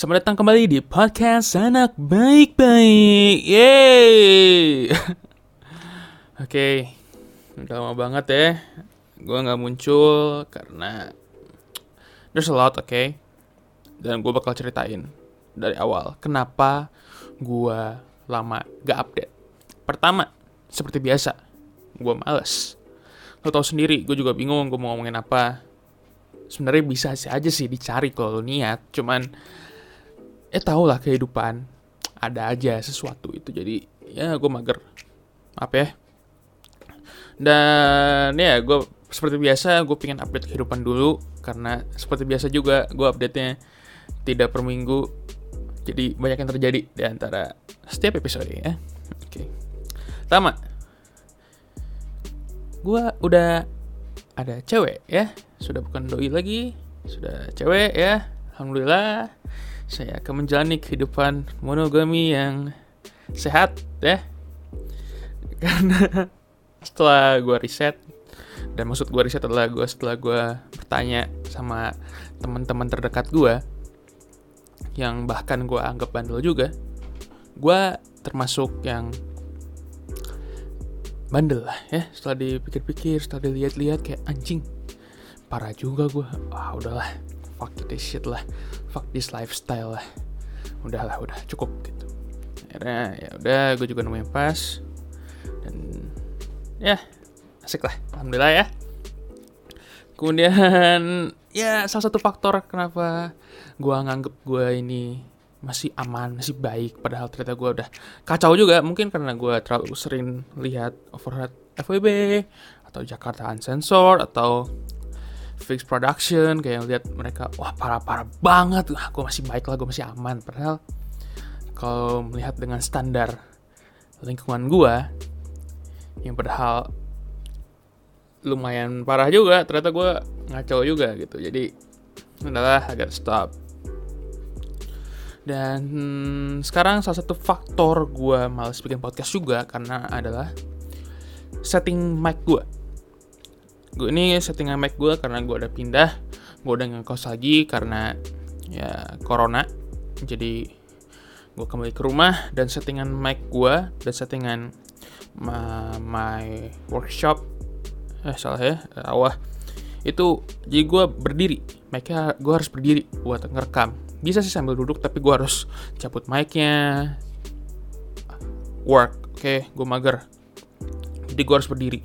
Selamat datang kembali di podcast anak baik-baik. Yeay. Oke, udah lama banget ya. Gue nggak muncul karena there's a lot, oke. Okay? Dan gue bakal ceritain dari awal kenapa gue lama gak update. Pertama, seperti biasa, gue males. Lo tau sendiri, gue juga bingung gue mau ngomongin apa sebenarnya bisa sih aja sih dicari kalau niat cuman eh tau lah kehidupan. Ada aja sesuatu itu. Jadi ya gue mager. Apa ya. Dan ya gue seperti biasa gue pengen update kehidupan dulu. Karena seperti biasa juga gue update nya tidak per minggu. Jadi banyak yang terjadi di antara setiap episode ya. Oke. Pertama gue udah ada cewek ya. Sudah bukan doi lagi. Sudah cewek ya alhamdulillah saya akan menjalani kehidupan monogami yang sehat ya. Karena setelah gue riset dan maksud gue riset adalah gue setelah gue bertanya sama teman-teman terdekat gue yang bahkan gue anggap bandel juga gue termasuk yang bandel lah ya. Setelah dipikir-pikir setelah dilihat-lihat kayak anjing parah juga gue ah udahlah fuck this shit lah. Fuck this lifestyle lah. Udahlah udah. Cukup gitu. Akhirnya ya udah gue juga nemuin pas. Dan ya asik lah. Alhamdulillah ya. Kemudian ya salah satu faktor kenapa gue nganggep gue ini masih aman, masih baik. Padahal ternyata gue udah kacau juga. Mungkin karena gue terlalu sering lihat overhead FWB atau Jakarta Uncensored atau Fix Production kayak lihat mereka wah parah-parah banget. Lah gue masih baik lah gue masih aman. Padahal kalau melihat dengan standar lingkungan gue yang padahal lumayan parah juga ternyata gue ngaco juga gitu. Jadi udahlah agak stop. Dan hmm, sekarang salah satu faktor gue males bikin podcast juga karena adalah setting mic gue. Gue ini settingan mic gue karena gue udah pindah, gue udah ngekos lagi karena ya corona. Jadi gue kembali ke rumah dan settingan mic gue dan settingan my, my workshop eh salah ya awah itu jadi gue berdiri. Mic-nya gue harus berdiri buat ngerekam. Bisa sih sambil duduk tapi gue harus cabut mic-nya. Work oke okay, gue mager. Jadi gue harus berdiri.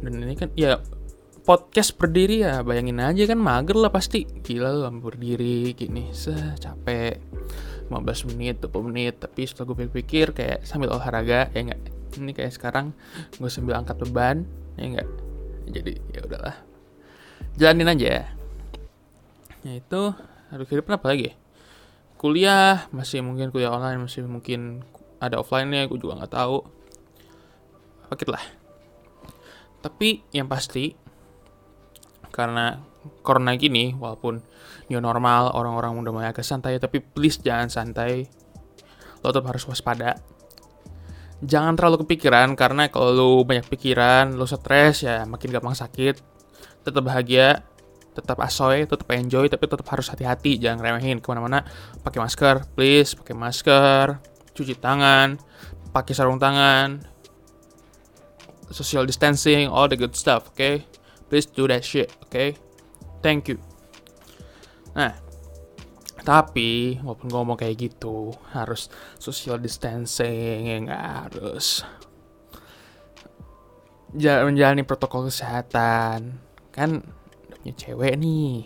Dan ini kan ya podcast berdiri ya bayangin aja kan mager lah pasti. Gila lu berdiri gini seh capek. 15 menit 20 menit tapi setelah gue pikir kayak sambil olahraga ya enggak. Ini kayak sekarang gue sambil angkat beban ya enggak. Jadi ya udahlah. Jalanin aja ya. Itu harus kehidupan apa lagi? Kuliah masih mungkin kuliah online masih mungkin ada offline-nya gue juga nggak tahu. Oke lah. Tapi yang pasti karena corona gini walaupun new normal orang-orang udah mulai agak santai tapi please jangan santai lo tetap harus waspada jangan terlalu kepikiran karena kalau lo banyak pikiran lo stres ya makin gampang sakit tetap bahagia tetap asoy, tetap enjoy, tapi tetap harus hati-hati, jangan remehin ke mana-mana. Pakai masker, please, pakai masker, cuci tangan, pakai sarung tangan, social distancing, all the good stuff, oke? Okay? Please do that shit? Okay? Thank you. Nah, tapi walaupun ngomong kayak gitu, harus social distancing, harus menjalani protokol kesehatan. Kan punya cewek nih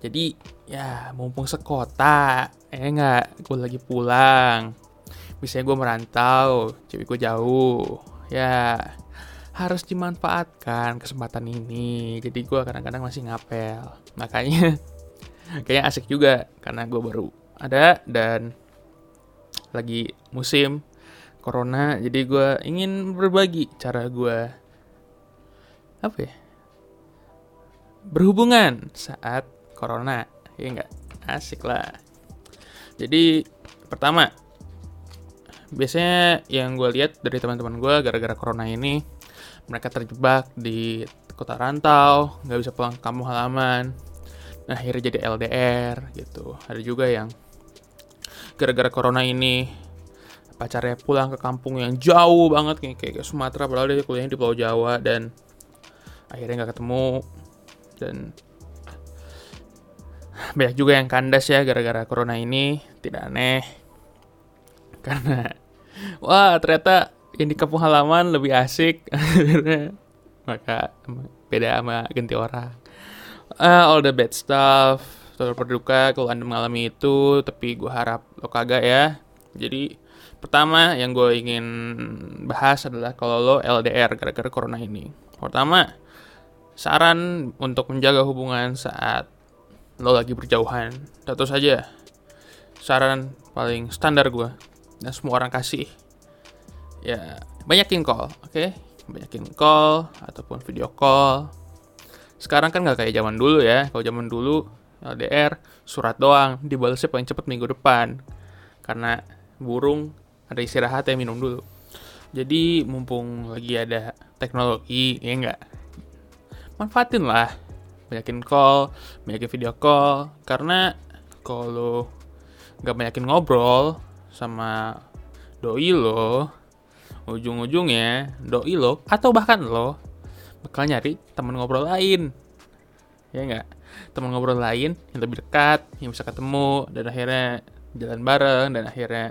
jadi ya mumpung sekota eh nggak gue lagi pulang misalnya gue merantau cewek gue jauh ya harus dimanfaatkan kesempatan ini. Jadi gue kadang-kadang masih ngapel. Makanya kayaknya asik juga karena gue baru ada dan lagi musim corona. Jadi gue ingin berbagi cara gue apa ya berhubungan saat corona. Ya enggak asik lah. Jadi pertama biasanya yang gue lihat dari teman-teman gue gara-gara corona ini mereka terjebak di kota rantau nggak bisa pulang ke kampung halaman nah, akhirnya jadi LDR gitu. Ada juga yang gara-gara corona ini pacarnya pulang ke kampung yang jauh banget kayak kayak Sumatera padahal dia kuliahnya di Pulau Jawa dan akhirnya nggak ketemu dan banyak juga yang kandas ya gara-gara corona ini tidak aneh. Karena wah ternyata yang di kampung halaman lebih asik. Maka beda sama ganti orang. Uh, all the bad stuff. Total berduka kalau anda mengalami itu tapi gue harap lo kagak ya. Jadi pertama yang gue ingin bahas adalah kalau lo LDR gara-gara corona ini. Pertama saran untuk menjaga hubungan saat lo lagi berjauhan. Tentu saja saran paling standar gue dan semua orang kasih ya banyakin call oke? Okay? banyakin call ataupun video call. Sekarang kan nggak kayak zaman dulu ya. Kalau zaman dulu LDR surat doang dibalasnya paling cepet minggu depan. Karena burung ada istirahat ya minum dulu. Jadi mumpung lagi ada teknologi ya enggak manfaatin lah. Banyakin call banyakin video call. Karena kalau nggak banyakin ngobrol sama doi lo ujung-ujungnya doi lo atau bahkan lo bakal nyari teman ngobrol lain. Ya enggak teman ngobrol lain yang lebih dekat yang bisa ketemu dan akhirnya jalan bareng dan akhirnya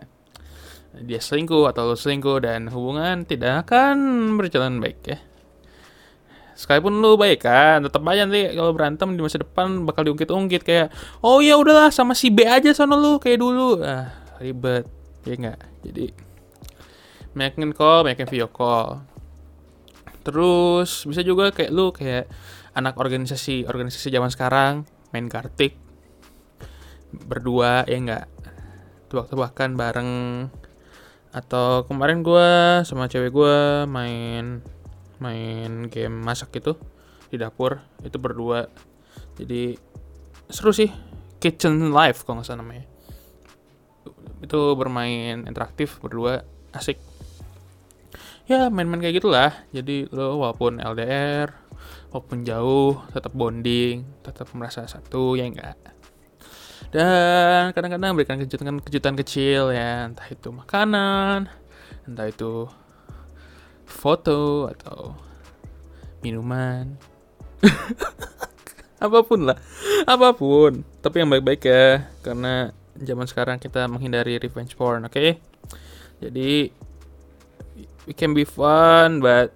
dia selingkuh atau lo selingkuh dan hubungan tidak akan berjalan baik ya. Sekalipun lu baik kan tetap aja nanti kalau berantem di masa depan bakal diungkit-ungkit kayak oh ya udahlah sama si B aja sono lu kayak dulu. Ah ribet ya enggak jadi banyakin call banyakin video call. Terus bisa juga kayak lu kayak anak organisasi organisasi zaman sekarang main kartik. Berdua ya enggak? Tebak-tebakan bareng. Atau kemarin gue sama cewek gue main main game masak gitu di dapur. Itu berdua. Jadi seru sih. Kitchen life kalau nggak salah namanya. Itu bermain interaktif berdua asik ya main-main kayak gitulah. Jadi lo walaupun LDR walaupun jauh tetap bonding tetap merasa satu ya enggak. Dan kadang-kadang berikan kejutan-kejutan kecil ya. Entah itu makanan entah itu foto atau minuman. Apa pun lah. Apa pun. Tapi yang baik-baik ya karena zaman sekarang kita menghindari revenge porn oke? Okay? jadi we can be fun but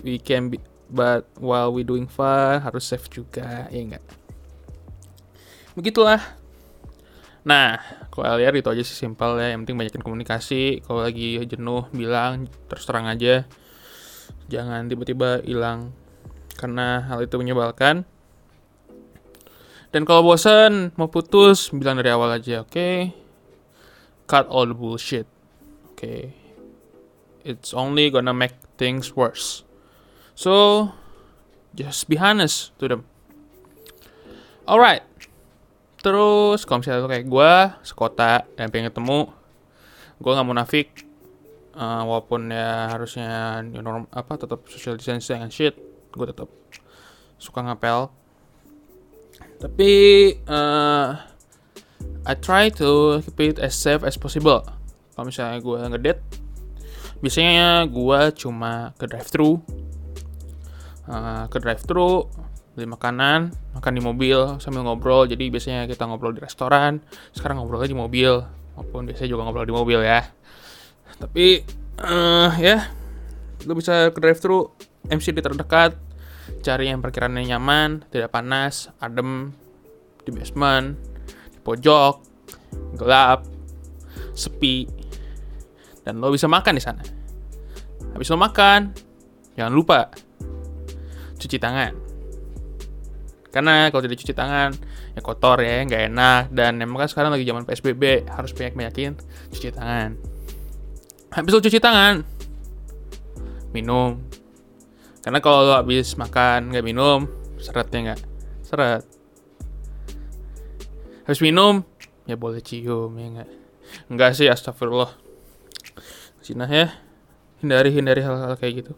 we can be but while we doing fun harus safe juga ya enggak begitulah. Nah kalau LDR itu aja sih simpel ya yang penting banyakin komunikasi. Kalau lagi jenuh bilang terus terang aja. Jangan tiba-tiba hilang karena hal itu menyebalkan. Dan kalau bosan mau putus bilang dari awal aja oke? Okay? cut all the bullshit oke? okay? It's only gonna make things worse. So just be honest to them. Alright. Terus kalau misalnya kayak gue sekota dan pengen ketemu gue nggak munafik. Uh, walaupun ya harusnya new norm apa tetap social distancing and shit gue tetap suka ngapel. Tapi uh, I try to keep it as safe as possible. Kalau misalnya gue ngedate biasanya gue cuma ke drive thru uh, ke drive thru beli makanan makan di mobil sambil ngobrol. Jadi biasanya kita ngobrol di restoran sekarang ngobrolnya di mobil maupun biasanya juga ngobrol di mobil ya. Tapi uh, ya lu bisa ke drive thru MCD terdekat cari yang perkiraannya nyaman tidak panas adem di basement di pojok gelap sepi dan lo bisa makan di sana. Habis lo makan jangan lupa cuci tangan. Karena kalau tidak cuci tangan ya kotor ya nggak enak. Dan emang kan sekarang lagi zaman psbb harus banyak banyakin cuci tangan. Habis lo cuci tangan minum. Karena kalau lo habis makan nggak minum seretnya nggak? Seret. Habis minum ya boleh cium ya nggak? Nggak sih astagfirullah Cina ya. Hindari hindari hal-hal kayak gitu.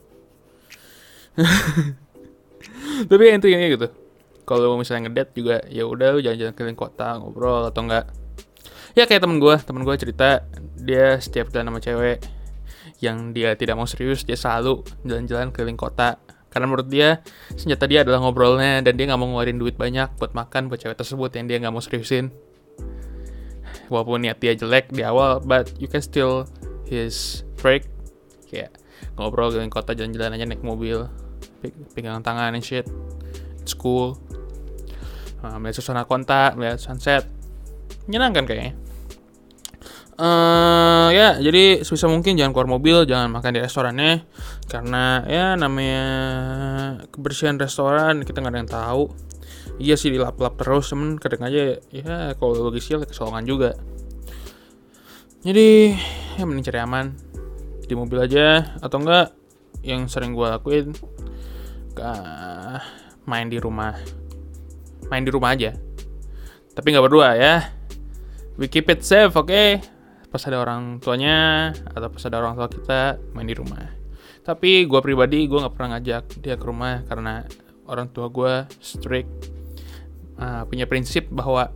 Tapi intinya gitu. Kalau misalnya ngedate juga ya udah jalan-jalan keliling kota ngobrol atau enggak. Ya kayak temen gue temen gue cerita dia setiap jalan sama cewek yang dia tidak mau serius dia selalu jalan-jalan keliling kota. Karena menurut dia senjata dia adalah ngobrolnya dan dia nggak mau ngeluarin duit banyak buat makan buat cewek tersebut yang dia nggak mau seriusin. Walaupun niat dia jelek di awal but you can still his trick kayak ngobrol keliling kota jalan-jalan aja naik mobil pegangan tangan and shit it's cool uh, melihat suasana kota melihat sunset menyenangkan kayaknya Uh, ya, jadi sebisa mungkin jangan keluar mobil, jangan makan di restorannya, karena ya namanya kebersihan restoran kita nggak ada yang tahu. Iya sih dilap-lap terus, temen kadang aja ya kalau lagi sial kesolongan juga. Jadi ya mending cari aman di mobil aja atau enggak yang sering gue lakuin uh, main di rumah, main di rumah aja. Tapi nggak berdua ya. We keep it safe, oke? Okay? pas ada orang tuanya atau pas ada orang tua kita main di rumah tapi gue pribadi gue nggak pernah ngajak dia ke rumah karena orang tua gue strict uh, punya prinsip bahwa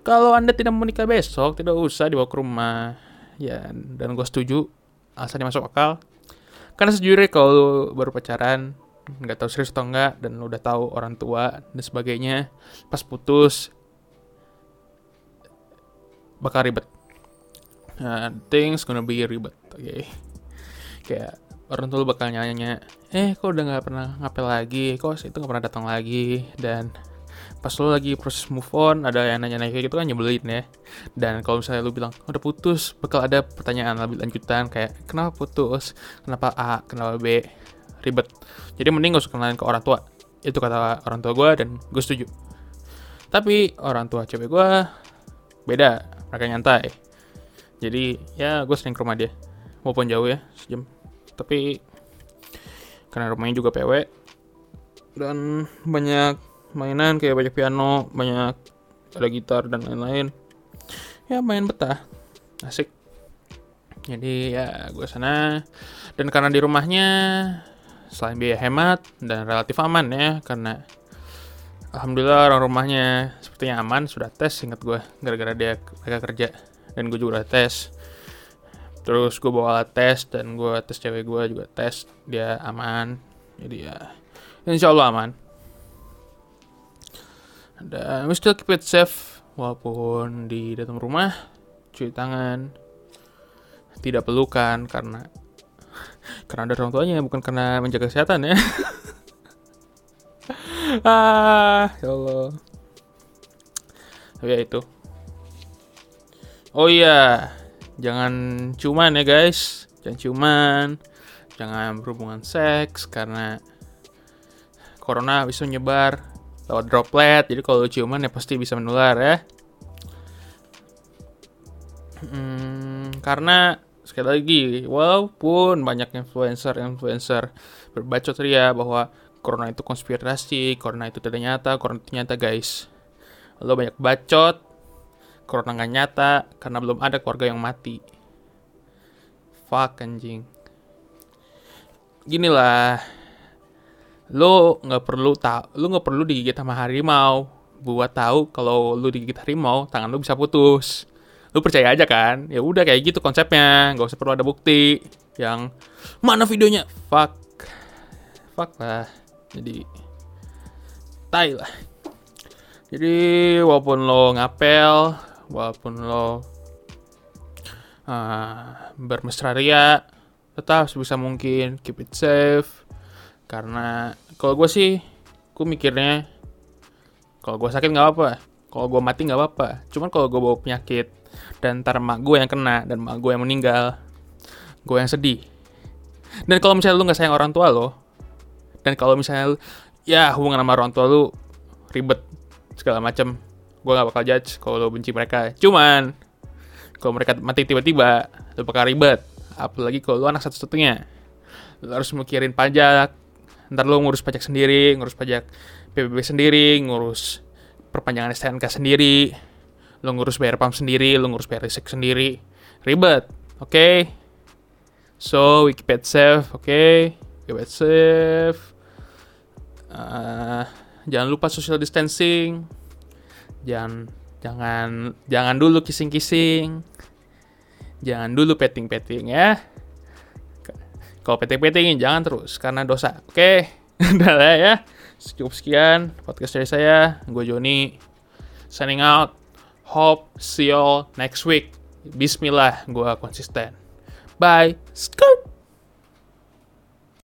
kalau anda tidak menikah besok tidak usah dibawa ke rumah ya dan gue setuju alasannya masuk akal. Karena sejujurnya kalau baru pacaran nggak tahu serius atau enggak dan udah tahu orang tua dan sebagainya pas putus bakal ribet. Uh, things gonna be ribet oke. Okay? kayak orang tua lu bakal nanya eh kok udah nggak pernah ngapel lagi? Kok itu nggak pernah datang lagi? Dan pas lo lagi proses move on ada yang nanya-nanya kayak gitu kan nyebelin ya. Dan kalau misalnya lu bilang udah putus bakal ada pertanyaan lebih lanjutan kayak kenapa putus? Kenapa A? Kenapa B? Ribet. Jadi mending gak usah kenalin ke orang tua. Itu kata orang tua gue dan gue setuju. Tapi orang tua cewek gue beda. Mereka nyantai. Jadi ya gue sering ke rumah dia. Walaupun jauh ya sejam. Tapi karena rumahnya juga PW dan banyak mainan kayak banyak piano banyak ada gitar dan lain-lain. Ya main betah. Asik. Jadi ya gue sana. Dan karena di rumahnya selain biaya hemat dan relatif aman ya karena alhamdulillah orang rumahnya sepertinya aman sudah tes ingat gue gara-gara dia mereka kerja dan gue juga udah tes. Terus gue bawa alat tes dan gue tes cewek gue juga tes dia aman. Jadi ya insya Allah aman dan we still keep it safe walaupun di dalam rumah cuci tangan tidak pelukan karena karena ada orang tuanya bukan karena menjaga kesehatan ya. Ah ya Allah. Ya itu. Oh iya, jangan cuman ya guys, jangan cuman, jangan berhubungan seks karena corona bisa menyebar lewat droplet. Jadi kalau ciuman ya pasti bisa menular ya. Hmm, karena sekali lagi, walaupun banyak influencer-influencer berbacot ria bahwa corona itu konspirasi, corona itu tidak nyata, corona itu nyata guys. Lo banyak bacot, corona nggak nyata karena belum ada keluarga yang mati. Fuck anjing. Gini lo nggak perlu tahu, lo nggak perlu digigit sama harimau buat tahu kalau lo digigit harimau tangan lo bisa putus. Lo percaya aja kan? Ya udah kayak gitu konsepnya, nggak usah perlu ada bukti. Yang mana videonya? Fuck, fuck lah. Jadi, tai lah. Jadi walaupun lo ngapel, walaupun lo uh, bermesra ria tetap sebisa mungkin keep it safe karena kalau gue sih gue mikirnya kalau gue sakit nggak apa kalau gue mati nggak apa-apa. Cuman kalau gue bawa penyakit dan ntar mak gue yang kena dan mak gue yang meninggal gue yang sedih. Dan kalau misalnya lu nggak sayang orang tua lo dan kalau misalnya ya hubungan sama orang tua lu ribet segala macam gue gak bakal judge kalau lo benci mereka. Cuman kalau mereka mati tiba-tiba lo bakal ribet. Apalagi kalau lo anak satu-satunya. Lo harus mikirin pajak ntar lo ngurus pajak sendiri ngurus pajak PBB sendiri ngurus perpanjangan STNK sendiri lo ngurus bayar pam sendiri lo ngurus bayar listrik sendiri. Ribet oke? Okay? so it safe oke? Okay? it safe uh, jangan lupa social distancing. Jangan jangan jangan dulu kissing-kissing. Jangan dulu petting-petting ya kalau petting-pettingin jangan terus karena dosa. Oke udah ya. Cukup sekian podcast dari saya. Gue Joni signing out. Hope see you next week. Bismillah gue konsisten. Bye. Skirt.